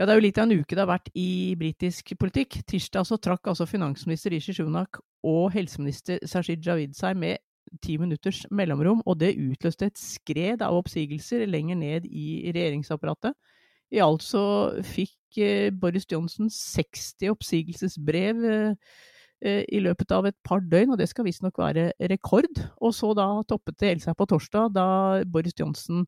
Ja, det er jo litt av en uke det har vært i britisk politikk. Tirsdag så trakk altså finansminister Rishi Sunak og helseminister Sashid Javid seg med ti minutters mellomrom, og det utløste et skred av oppsigelser lenger ned i regjeringsapparatet. I alt så fikk eh, Boris Johnson 60 oppsigelsesbrev eh, eh, i løpet av et par døgn, og det skal visstnok være rekord. Og så da toppet det hele seg på torsdag, da Boris Johnson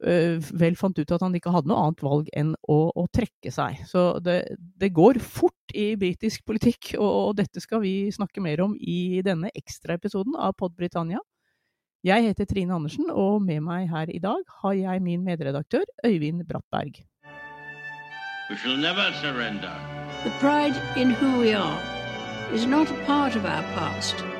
vel fant ut at han ikke hadde noe annet valg enn å, å trekke seg. Så det, det, går fort i britisk politikk, og, og, dette skal vi snakke mer om i denne ekstraepisoden av Pod Britannia. Jeg heter Trine Andersen, og med meg her i dag har jeg min medredaktør Øyvind Brattberg. We shall never surrender. The pride in who we are is not a part of our past.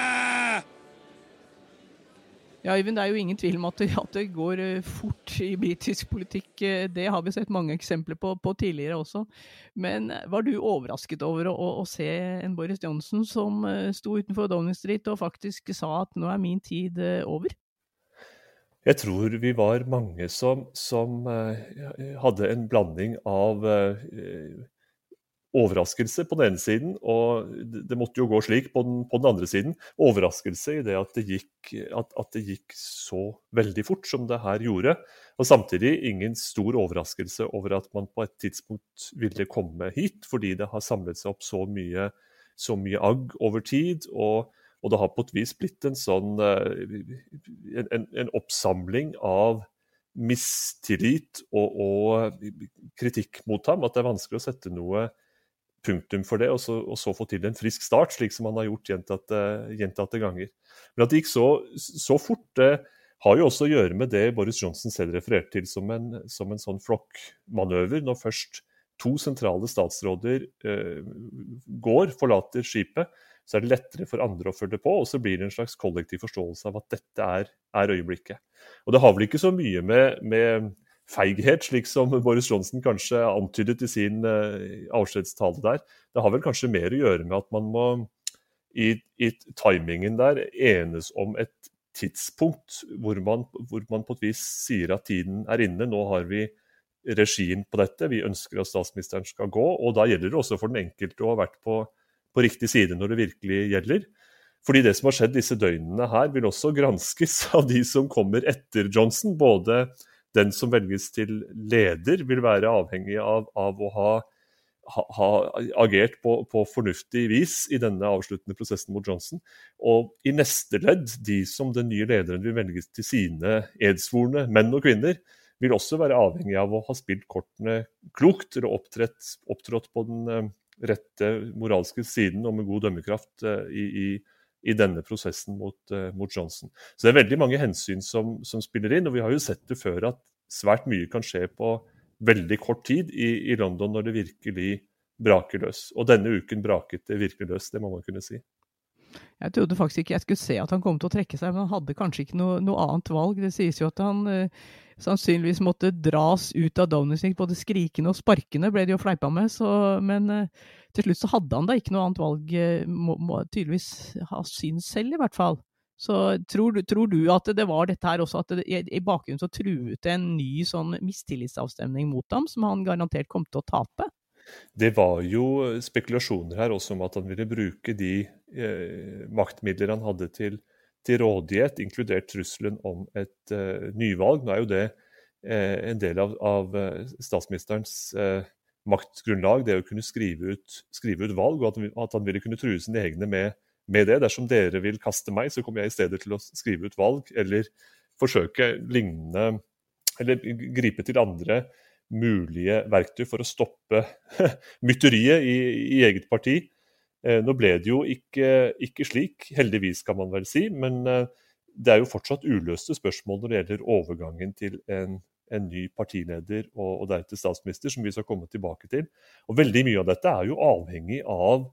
Ja, Øyvind, Det er jo ingen tvil om at det, går eh, fort i britisk politikk. Eh, det har vi sett mange eksempler på, på tidligere også. Men eh, var du overrasket over å, å, se en Boris Johnson som sto utenfor Downing Street og faktisk sa at nå er min tid over? Jeg tror vi var mange som, som hadde en blanding av overraskelse på den ene siden, og det måtte jo gå slik på den, på den andre siden. Overraskelse i det at det, gikk, at, at det, gikk, så veldig fort som det her gjorde. Og samtidig ingen stor overraskelse over at man på et tidspunkt ville komme hit, fordi det har samlet seg opp så mye, så mye agg over tid. og og det har på et vis blitt en sånn eh, en, en oppsamling av mistillit og, og, kritikk mot ham. At det er vanskelig å sette noe punktum for det, og så, og så få til en frisk start, slik som han har gjort gjentatte, gjentatte ganger. Men at det gikk så, så, fort, det har jo også å gjøre med det Boris Johnson selv refererte til som en, som en sånn flokkmanøver. Når først to sentrale statsråder eh, går, forlater skipet, så er det lettere for andre å følge på, og så blir det en slags kollektiv forståelse av at dette er, er øyeblikket. Og det har vel ikke så mye med, med, feighet, slik som Boris Johnson kanskje antydet i sin uh, avskjedstale der. Det har vel kanskje mer å gjøre med at man må i, i timingen der enes om et tidspunkt hvor man, hvor man på et vis sier at tiden er inne. Nå har vi regien på dette, vi ønsker at statsministeren skal gå. Og da gjelder det også for den enkelte å ha vært på på riktig side når det virkelig gjelder. Fordi det som har skjedd disse døgnene her, vil også granskes av de som kommer etter Johnson. Både den som velges til leder, vil være avhengig av, av å ha, ha, ha agert på, på, fornuftig vis i denne avsluttende prosessen mot Johnson. Og i neste ledd, de som den nye lederen vil velge til sine edsvorne menn og kvinner, vil også være avhengig av å ha spilt kortene klokt eller opptrådt på den eh, rette moralske siden og med god dømmekraft eh, i, i, i denne prosessen mot, eh, mot, Johnson. Så det er veldig mange hensyn som, som, spiller inn, og vi har jo sett det før at svært mye kan skje på veldig kort tid i, i London når det virkelig braker løs. Og denne uken braket det virkelig løs, det må man kunne si. Jeg trodde faktisk ikke jeg skulle se at han kom til å trekke seg, men han hadde kanskje ikke noe, noe annet valg. Det sies jo at han uh, sannsynligvis måtte dras ut av Downing Både skrikende og sparkende ble det jo fleipa med. Så, men uh, til slutt så hadde han da ikke noe annet valg, uh, må, må tydeligvis ha syns selv i hvert fall. Så tror, tror, du at det var dette her også, at det, i, i bakgrunnen så truet det en ny sånn mistillitsavstemning mot ham, som han garantert kom til å tape? Det var jo spekulasjoner her også om at han ville bruke de eh, maktmidler han hadde til, til, rådighet, inkludert trusselen om et eh, nyvalg. Nå er jo det eh, en del av, av eh, statsministerens eh, maktgrunnlag, det å kunne skrive ut, skrive ut valg, og at, at, han ville kunne true sine egne med, med, det. Dersom dere vil kaste meg, så kommer jeg i stedet til å skrive ut valg, eller forsøke lignende Eller gripe til andre mulige verktøy for å stoppe mytteriet i, i, eget parti. Eh, nå ble det jo ikke, ikke, slik, heldigvis kan man vel si, men eh, det er jo fortsatt uløste spørsmål når det gjelder overgangen til en, en ny partileder og, og deretter statsminister, som vi skal komme tilbake til. Og Veldig mye av dette er jo avhengig av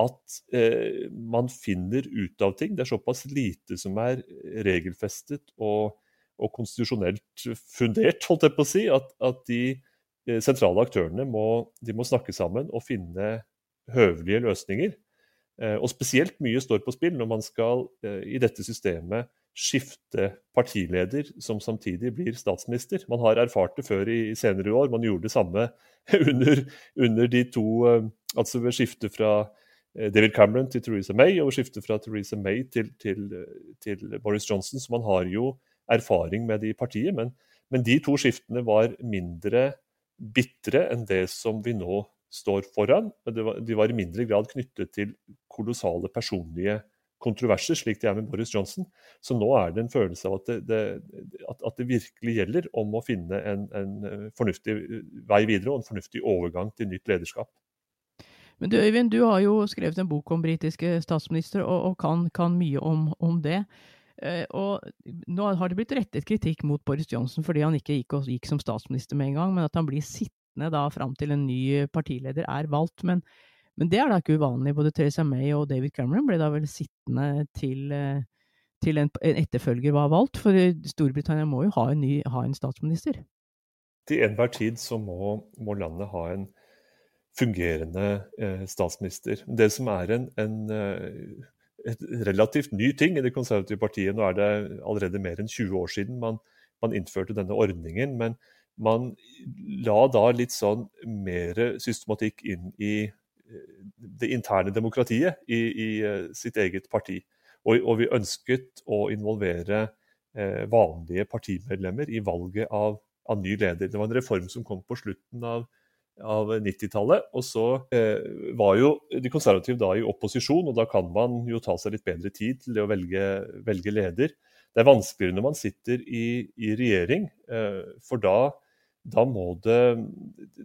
at eh, man finner ut av ting. Det er såpass lite som er regelfestet og og konstitusjonelt fundert, holdt jeg på å si, at, at de sentrale aktørene må, må, snakke sammen og finne høvelige løsninger. Og spesielt mye står på spill når man skal i dette systemet skifte partileder som samtidig blir statsminister. Man har erfart det før i senere år. Man gjorde det samme under, under de to Altså ved skiftet fra Eh, David Cameron til Theresa May, og skiftet fra Theresa May til, til, til, Boris Johnson. Så man har jo erfaring med det i partiet. Men, men de to skiftene var mindre bitre enn det som vi nå står foran. Men var, de var i mindre grad knyttet til kolossale personlige kontroverser, slik det er med Boris Johnson. Så nå er det en følelse av at det, det, at, at det virkelig gjelder om å finne en, en fornuftig vei videre og en fornuftig overgang til nytt lederskap. Men du Øyvind, du har jo skrevet en bok om britiske statsministre, og, og kan, kan, mye om, om det. Eh, og nå har det blitt rettet kritikk mot Boris Johnson fordi han ikke gikk, gikk som statsminister med en gang, men at han blir sittende da fram til en ny partileder er valgt. Men, men, det er da ikke uvanlig. Både Theresa May og David Cameron ble da vel sittende til, eh, til en, en, etterfølger var valgt. For Storbritannia må jo ha en ny ha en statsminister. Til enhver tid så må, må landet ha en fungerende eh, statsminister. Det som er en, en eh, et relativt ny ting i Det konservative partiet, nå er det allerede mer enn 20 år siden man, man innførte denne ordningen, men man la da litt sånn mer systematikk inn i eh, det interne demokratiet i, i sitt eget parti. Og, og, vi ønsket å involvere eh, vanlige partimedlemmer i valget av, av, ny leder. Det var en reform som kom på slutten av av 90-tallet. Og så eh, var jo de konservative da i opposisjon, og da kan man jo ta seg litt bedre tid til det å velge, velge leder. Det er vanskeligere når man sitter i, i regjering, eh, for da, da, det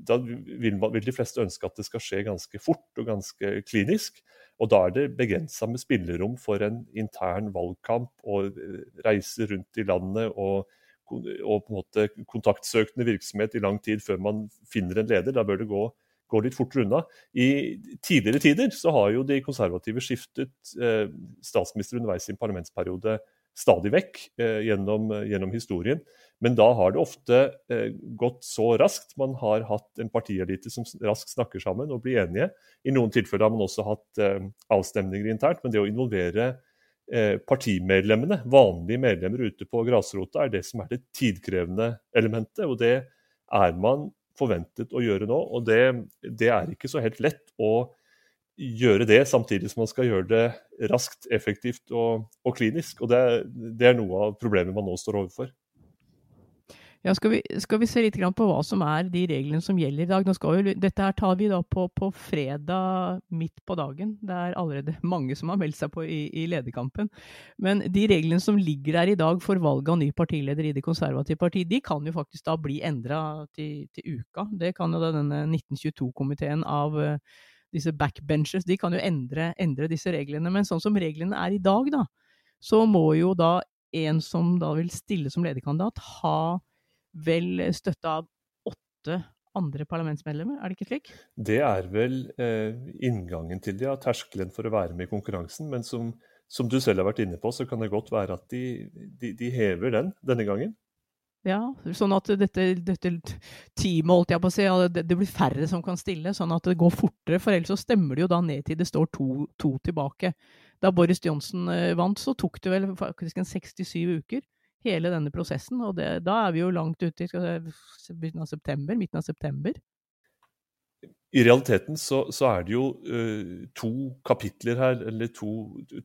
Da vil, man, vil, de fleste ønske at det skal skje ganske fort og ganske klinisk. Og da er det begrensa med spillerom for en intern valgkamp og eh, reise rundt i landet og og på en måte kontaktsøkende virksomhet i lang tid før man finner en leder. Da bør det gå, gå litt fortere unna. I tidligere tider så har jo de konservative skiftet eh, statsminister underveis i en parlamentsperiode stadig vekk eh, gjennom, gjennom, historien. Men da har det ofte eh, gått så raskt. Man har hatt en partielite som raskt snakker sammen og blir enige. I noen tilfeller har man også hatt eh, avstemninger internt, men det å involvere Eh, partimedlemmene, vanlige medlemmer ute på grasrota, er det som er det tidkrevende elementet. Og det er man forventet å gjøre nå. Og det, det er ikke så helt lett å gjøre det samtidig som man skal gjøre det raskt, effektivt og, og klinisk. Og det, det er noe av problemet man nå står overfor. Ja, skal vi, skal vi, se litt på hva som er de reglene som gjelder i dag? Vi, dette her tar vi da på, på, fredag midt på dagen. Det er allerede mange som har meldt seg på i, i, lederkampen. Men de reglene som ligger der i dag for valg av ny partileder i Det konservative parti, de kan jo faktisk da bli endra til, til, uka. Det kan jo da denne 1922-komiteen av uh, disse backbenches, de kan jo endre, endre disse reglene. Men sånn som reglene er i dag, da, så må jo da en som da vil stille som lederkandidat, ha vel støtte av åtte andre parlamentsmedlemmer, er det ikke slik? Det er vel eh, inngangen til det, ja, terskelen for å være med i konkurransen. Men som, som, du selv har vært inne på, så kan det godt være at de, de, de hever den denne gangen. Ja, sånn at dette, dette teamet, holdt jeg på å si, det, det, blir færre som kan stille, sånn at det går fortere. For ellers så stemmer det jo da ned til det står to, to tilbake. Da Boris Johnson eh, vant, så tok det vel faktisk en 67 uker hele denne prosessen. Og det, da er vi jo langt ute i begynnelsen av september, midten av september. I realiteten så, så er det jo uh, to kapitler her, eller to,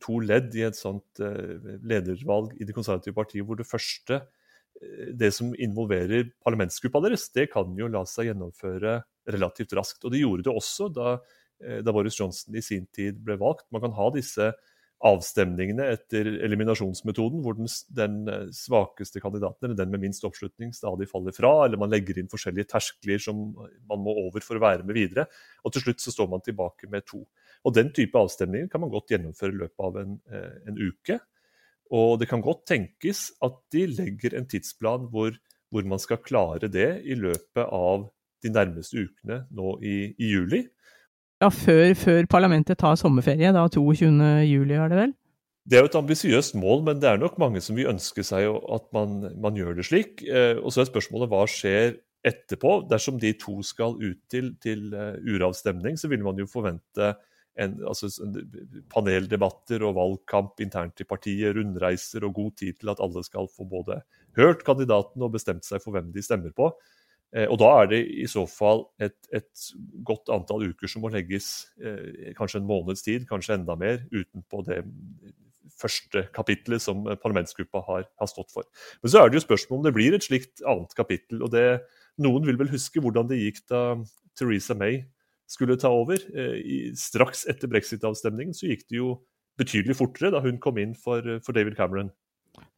to ledd i et sånt uh, ledervalg i Det konservative partiet, hvor det første, uh, det som involverer parlamentsgruppa deres, det kan jo la seg gjennomføre relativt raskt. Og det gjorde det også da, da Boris Johnson i sin tid ble valgt. Man kan ha disse avstemningene etter eliminasjonsmetoden, hvor den, den, eh, svakeste kandidaten, eller den med minst oppslutning, stadig faller fra, eller man legger inn forskjellige terskler som man må over for å være med videre. Og til slutt så står man tilbake med to. Og Den type avstemninger kan man godt gjennomføre i løpet av en, eh, en uke. Og det kan godt tenkes at de legger en tidsplan hvor, hvor man skal klare det i løpet av de nærmeste ukene nå i, i juli. Ja, før, før, parlamentet tar sommerferie, da 22. juli, er det vel? Det er jo et ambisiøst mål, men det er nok mange som vil ønske seg at man, man gjør det slik. Eh, og så er spørsmålet hva skjer etterpå, dersom de to skal ut til, til uravstemning, så vil man jo forvente en, altså, paneldebatter og valgkamp internt i partiet, rundreiser og god tid til at alle skal få både hørt kandidaten og bestemt seg for hvem de stemmer på. Eh, og Da er det i så fall et, et godt antall uker som må legges, eh, kanskje en måneds tid, kanskje enda mer, utenpå det første kapitlet som parlamentsgruppa har, har, stått for. Men så er det jo spørsmål om det blir et slikt annet kapittel. og det, Noen vil vel huske hvordan det gikk da Theresa May skulle ta over. Eh, straks etter brexit-avstemningen så gikk det jo betydelig fortere da hun kom inn for, for, David Cameron.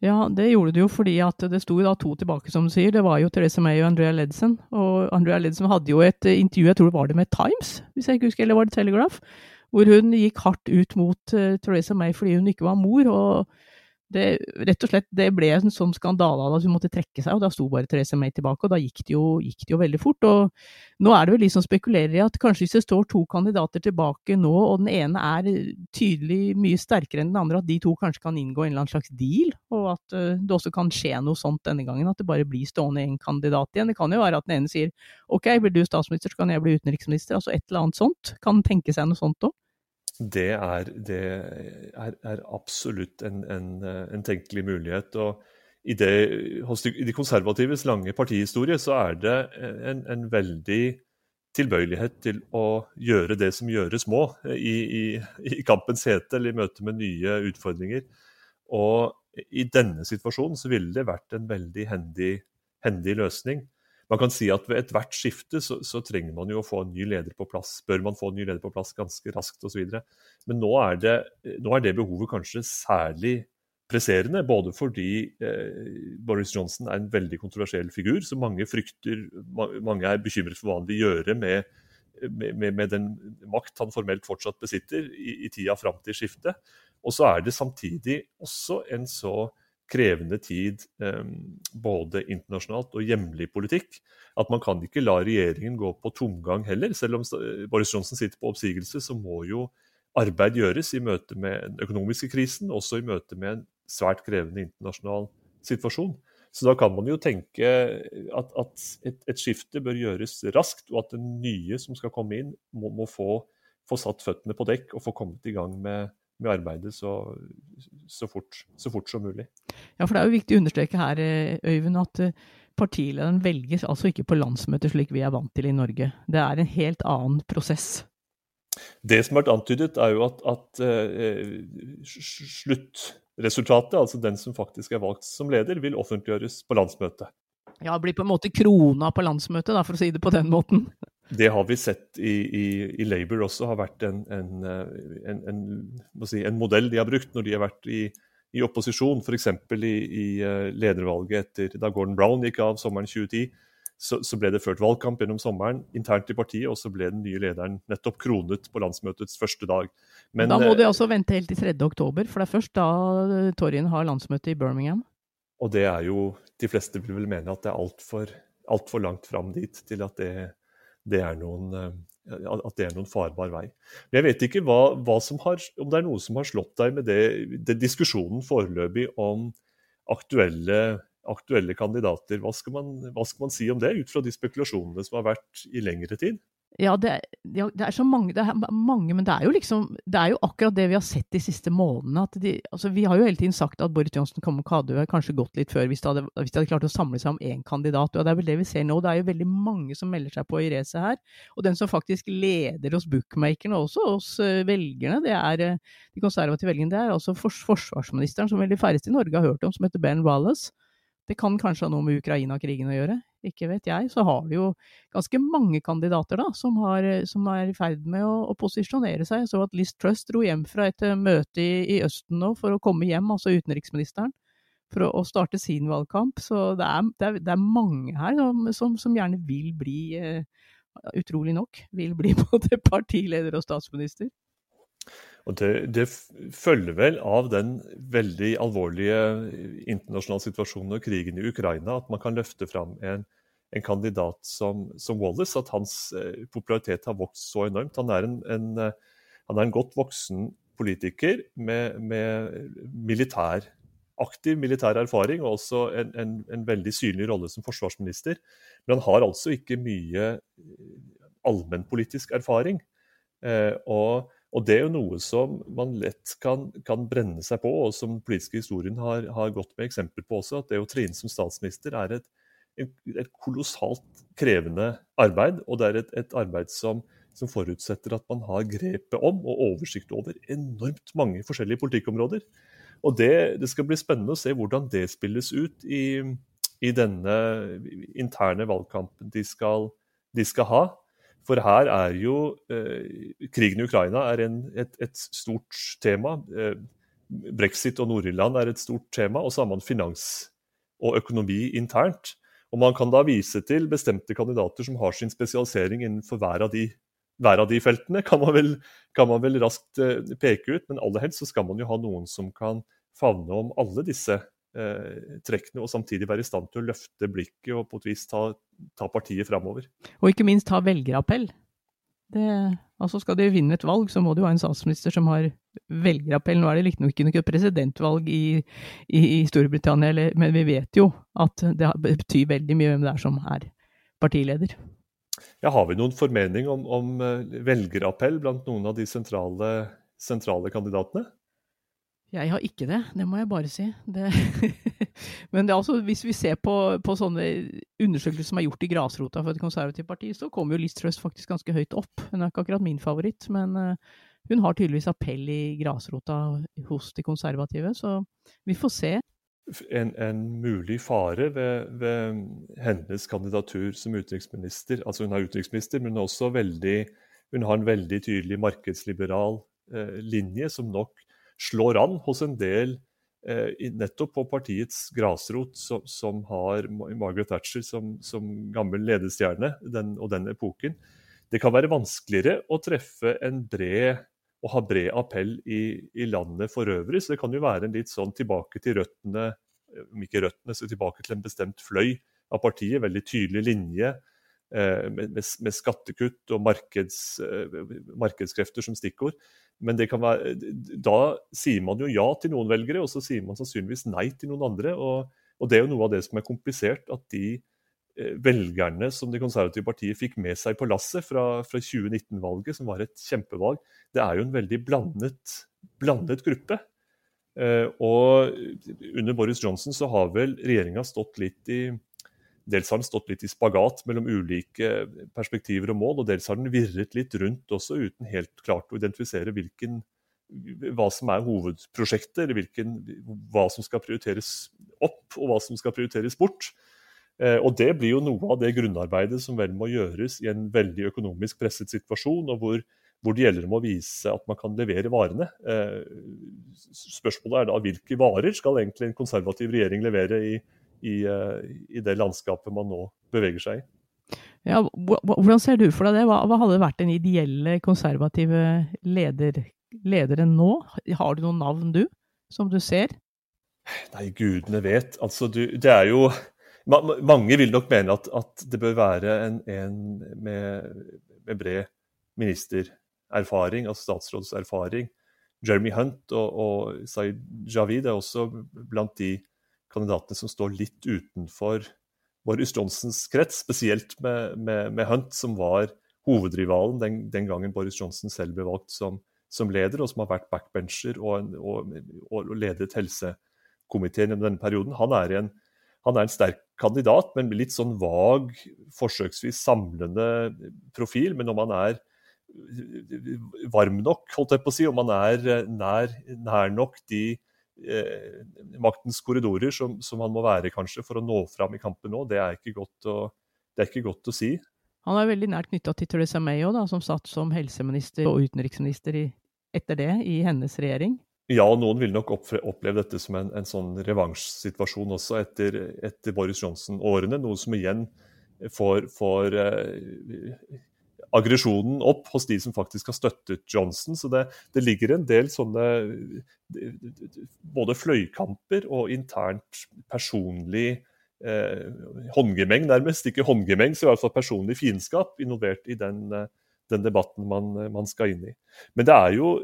Ja, det gjorde det jo fordi at det sto da to tilbake, som du sier. Det var jo Theresa May og Andrea Ledson. Og Andrea Ledson hadde jo et intervju, jeg tror det var det med Times, hvis jeg ikke husker, eller var det Telegraph? Hvor hun gikk hardt ut mot uh, Theresa May fordi hun ikke var mor. og det, rett og slett, det ble en sånn skandale at hun måtte trekke seg, og da sto bare Theresa May tilbake. Og da gikk det, jo, gikk det jo veldig fort. Og nå er det vel de som spekulerer i at kanskje hvis det står to kandidater tilbake nå, og den ene er tydelig mye sterkere enn den andre, at de to kanskje kan inngå en eller annen slags deal, og at uh, det også kan skje noe sånt denne gangen. At det bare blir stående en kandidat igjen. Det kan jo være at den ene sier ok, blir du statsminister, så kan jeg bli utenriksminister. Altså et eller annet sånt. Kan tenke seg noe sånt òg det er, det er, er absolutt en, en, en, tenkelig mulighet. og i, det, de, i de konservatives lange partihistorie så er det en, en, veldig tilbøyelighet til å gjøre det som gjøres må i, i, i kampens hete eller i møte med nye utfordringer. Og i denne situasjonen så ville det vært en veldig hendig, hendig løsning. Man kan si at ved ethvert skifte så, så, trenger man jo å få en ny leder på plass. Bør man få en ny leder på plass ganske raskt osv. Men nå er, det, nå er det behovet kanskje særlig presserende. Både fordi eh, Boris Johnson er en veldig kontroversiell figur, som mange frykter, mange er bekymret for hva han vil gjøre med, med, med den makt han formelt fortsatt besitter i, i tida fram til skiftet. Og så er det samtidig også en så krevende tid ehm, både internasjonalt og hjemlig politikk. At man kan ikke la regjeringen gå på tomgang heller. Selv om Boris Johnson sitter på oppsigelse, så må jo arbeid gjøres i møte med den økonomiske krisen, også i møte med en svært krevende internasjonal situasjon. Så da kan man jo tenke at, at et, et, skifte bør gjøres raskt, og at den nye som skal komme inn, må, må få, få, satt føttene på dekk og få kommet i gang med, med arbeidet så, så, fort, så, fort, som mulig. Ja, for Det er jo viktig å understreke her, eh, Øyvind, at eh, partilederen velges altså ikke på landsmøtet slik vi er vant til i Norge. Det er en helt annen prosess. Det som har vært antydet, er jo at, at uh, sluttresultatet, altså den som faktisk er valgt som leder, vil offentliggjøres på landsmøtet. Ja, blir på en måte krona på landsmøtet, da, for å si det på den måten. Det har vi sett i, i, i Labour også har vært en, en, en, si, en, modell de har brukt når de har vært i, i opposisjon. F.eks. I, i eh, ledervalget etter da Gordon Brown gikk av sommeren 2010. Så, så, ble det ført valgkamp gjennom sommeren internt i partiet, og så ble den nye lederen nettopp kronet på landsmøtets første dag. Men, da må de altså vente helt til 3. oktober, for det er først da Torjen har landsmøte i Birmingham? Og det er jo De fleste vil vel mene at det er altfor alt for langt fram dit til at det det er noen, eh, at det er noen farbar vei. Men jeg vet ikke hva, hva har, om det er noe som har slått deg med det, det diskusjonen foreløpig om aktuelle, aktuelle kandidater. Hva skal, man, hva skal, man, si om det, ut fra de spekulasjonene som har vært i lengre tid? Ja, det, ja, det, er så mange, det er mange, men det er jo liksom Det er jo akkurat det vi har sett de siste månedene. at de, altså Vi har jo hele tiden sagt at Boris kom, hadde kanskje gått litt før hvis de, hadde, hvis de hadde klart å samle seg om én kandidat. og Det er vel det vi ser nå. Det er jo veldig mange som melder seg på i racet her. Og den som faktisk leder hos bookmakerne, og også hos uh, velgerne, det er uh, de konservative velgerne, det er altså fors forsvarsministeren, som vel de færreste i Norge har hørt om, som heter Ben Wallace. Det kan kanskje ha noe med Ukraina-krigen å gjøre ikke vet jeg, så har du jo ganske mange kandidater da, som, har, som er i ferd med å, å, posisjonere seg. Så at Liz Trust dro hjem fra et eh, møte i, i, Østen nå for å komme hjem, altså utenriksministeren, for å, å starte sin valgkamp. Så det er, det er, det er mange her som, som, som, gjerne vil bli, uh, utrolig nok, vil bli både partileder og statsminister. Og det, det, følger vel av den veldig alvorlige internasjonale situasjonen og krigen i Ukraina at man kan løfte fram en, en kandidat som, som, Wallace, at hans eh, popularitet har vokst så enormt. Han er en, en, eh, han er en godt voksen politiker med, med militær aktiv militær erfaring og også en, veldig synlig rolle som forsvarsminister. Men han har altså ikke mye allmennpolitisk erfaring. Eh, og, og, det er jo noe som man lett kan, kan brenne seg på, og som politiske historien har, har, gått med eksempler på også. At det å tre inn som statsminister er et, et, kolossalt krevende arbeid. Og det er et, et arbeid som, som, forutsetter at man har grepet om og oversikt over enormt mange forskjellige politikkområder. Og det, det skal bli spennende å se hvordan det spilles ut i, i denne interne valgkampen de skal, de skal ha. For her er jo eh, Krigen i Ukraina en, et, et, stort tema. Eh, Brexit og Nord-Irland er et stort tema. Og så har man finans og økonomi internt. Og man kan da vise til bestemte kandidater som har sin spesialisering innenfor hver av de, hver av de feltene. Kan man, vel, kan man vel raskt eh, peke ut. Men aller helst så skal man jo ha noen som kan favne om alle disse eh, trekkene, og samtidig være i stand til å løfte blikket og på et vis ta, ta partiet framover. Og ikke minst ha velgerappell. Det, altså skal de vinne et valg, så må du ha en statsminister som har velgerappell. Nå er det riktignok ikke noe presidentvalg i, i, i Storbritannia, eller, men vi vet jo at det betyr veldig mye hvem det er som er partileder. Ja, har vi noen formening om, om eh, velgerappell blant noen av de sentrale, sentrale kandidatene? Jeg har ikke det, det må jeg bare si. Det Men det altså, hvis vi ser på, på, sånne undersøkelser som er gjort i grasrota for et konservativt parti, så kommer jo Liz Truss faktisk ganske høyt opp. Hun er ikke akkurat min favoritt, men uh, hun har tydeligvis appell i grasrota hos de konservative, så vi får se. En, en mulig fare ved, ved, hennes kandidatur som utenriksminister Altså hun er utenriksminister, men også veldig, hun har en veldig tydelig markedsliberal eh, linje, som nok slår an hos en del eh, nettopp på partiets grasrot, som, som har Margaret Thatcher som, som gammel ledestjerne den, og den epoken. Det kan være vanskeligere å treffe en bred og ha bred appell i, i, landet for øvrig. Så det kan jo være en litt sånn tilbake til røttene, om ikke røttene, så tilbake til en bestemt fløy av partiet. Veldig tydelig linje med, med, med, skattekutt og markeds, eh, markedskrefter som stikkord. Men være, da sier man jo ja til noen velgere, og så sier man sannsynligvis nei til noen andre. Og, og det er jo noe av det som er komplisert, at de eh, velgerne som Det konservative partiet fikk med seg på lasset fra, fra 2019-valget, som var et kjempevalg, det er jo en veldig blandet, blandet gruppe. Eh, og under Boris Johnson så har vel regjeringa stått litt i Dels har den stått litt i spagat mellom ulike perspektiver og mål, og dels har den virret litt rundt også, uten helt klart å identifisere hvilken, hva som er hovedprosjektet, eller hvilken, hva som skal prioriteres opp, og hva som skal prioriteres bort. Eh, og Det blir jo noe av det grunnarbeidet som vel må gjøres i en veldig økonomisk presset situasjon, og hvor, hvor det gjelder om å vise at man kan levere varene. Eh, spørsmålet er da hvilke varer skal egentlig en konservativ regjering levere i i, eh, i, det landskapet man nå beveger seg i. Ja, hvordan ser du for deg det? Hva, hva hadde vært den ideelle konservative leder, lederen nå? Har du noen navn, du, som du ser? Nei, gudene vet. Altså, du, det er jo Mange vil nok mene at, at det bør være en, en med, med, bred ministererfaring, altså statsrådserfaring. Jeremy Hunt og, og Zaid Javid er også blant de kandidatene som står litt utenfor Boris Johnsons krets, spesielt med, med, med Hunt, som var hovedrivalen den, den, gangen Boris Johnson selv ble valgt som, som leder, og som har vært backbencher og, og, og, og ledet helsekomiteen i denne perioden. Han er, en, han er en sterk kandidat, men med litt sånn vag, forsøksvis samlende profil. Men om han er varm nok, holdt jeg på å si, om han er nær, nær nok de eh, maktens korridorer som, som, han må være kanskje for å nå fram i kampen nå, det er ikke godt å, er ikke godt å si. Han er veldig nært knytta til Theresa May òg, som satt som helseminister og utenriksminister i, etter det i hennes regjering. Ja, noen vil nok oppleve dette som en, en sånn revansjsituasjon også etter, etter Boris Johnson-årene. Noe som igjen får, får eh, aggresjonen opp hos de som faktisk har støttet Johnson. Så det, det, ligger en del sånne både fløykamper og internt personlig eh, håndgemeng, nærmest. Ikke håndgemeng, så i hvert fall personlig fiendskap involvert i den, den debatten man, man, skal inn i. Men det er, jo,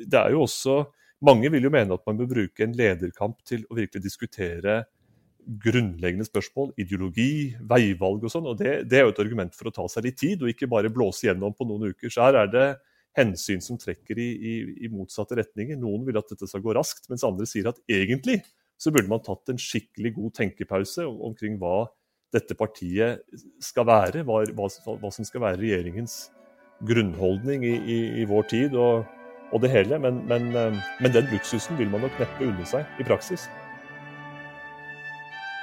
det er jo også Mange vil jo mene at man bør bruke en lederkamp til å virkelig diskutere grunnleggende spørsmål, ideologi, veivalg og sånn. og det, det, er jo et argument for å ta seg litt tid, og ikke bare blåse gjennom på noen uker. Så her er det hensyn som trekker i, i, i motsatte retninger. Noen vil at dette skal gå raskt, mens andre sier at egentlig så burde man tatt en skikkelig god tenkepause omkring hva dette partiet skal være, hva, hva, hva som skal være regjeringens grunnholdning i, i, vår tid og, og, det hele. Men, men, eh, men den luksusen vil man nok neppe unne seg i praksis.